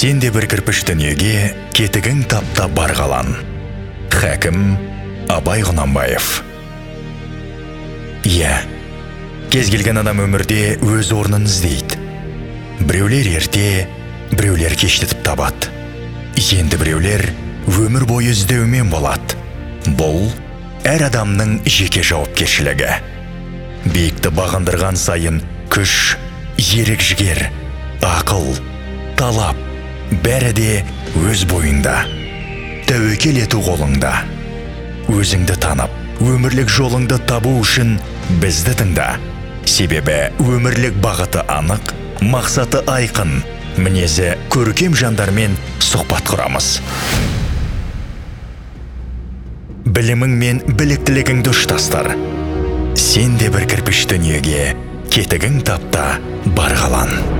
сен де бір кірпіш дүниеге кетігің тапта бар қалан. Хәкім абай құнанбаев. Иә кез келген адам өмірде өз орнын іздейді. Біреулер ерте біреулер кештетіп табады. Енді біреулер өмір бойы іздеумен болады. Бұл әр адамның жеке жауапкершілігі. Биікті бағындырған сайын күш ерік жігер ақыл бәрі де өз бойында тәуекел ету қолыңда. Өзіңді танып өмірлік жолыңды табу үшін бізді тыңда. Себебі өмірлік бағыты анық мақсаты айқын. Мінезі көркем жандармен сұхбат құрамыз. Білімің мен біліктілігіңді ұштастыр. Сен де бір кірпіш дүниеге кетігің тапта бар қалан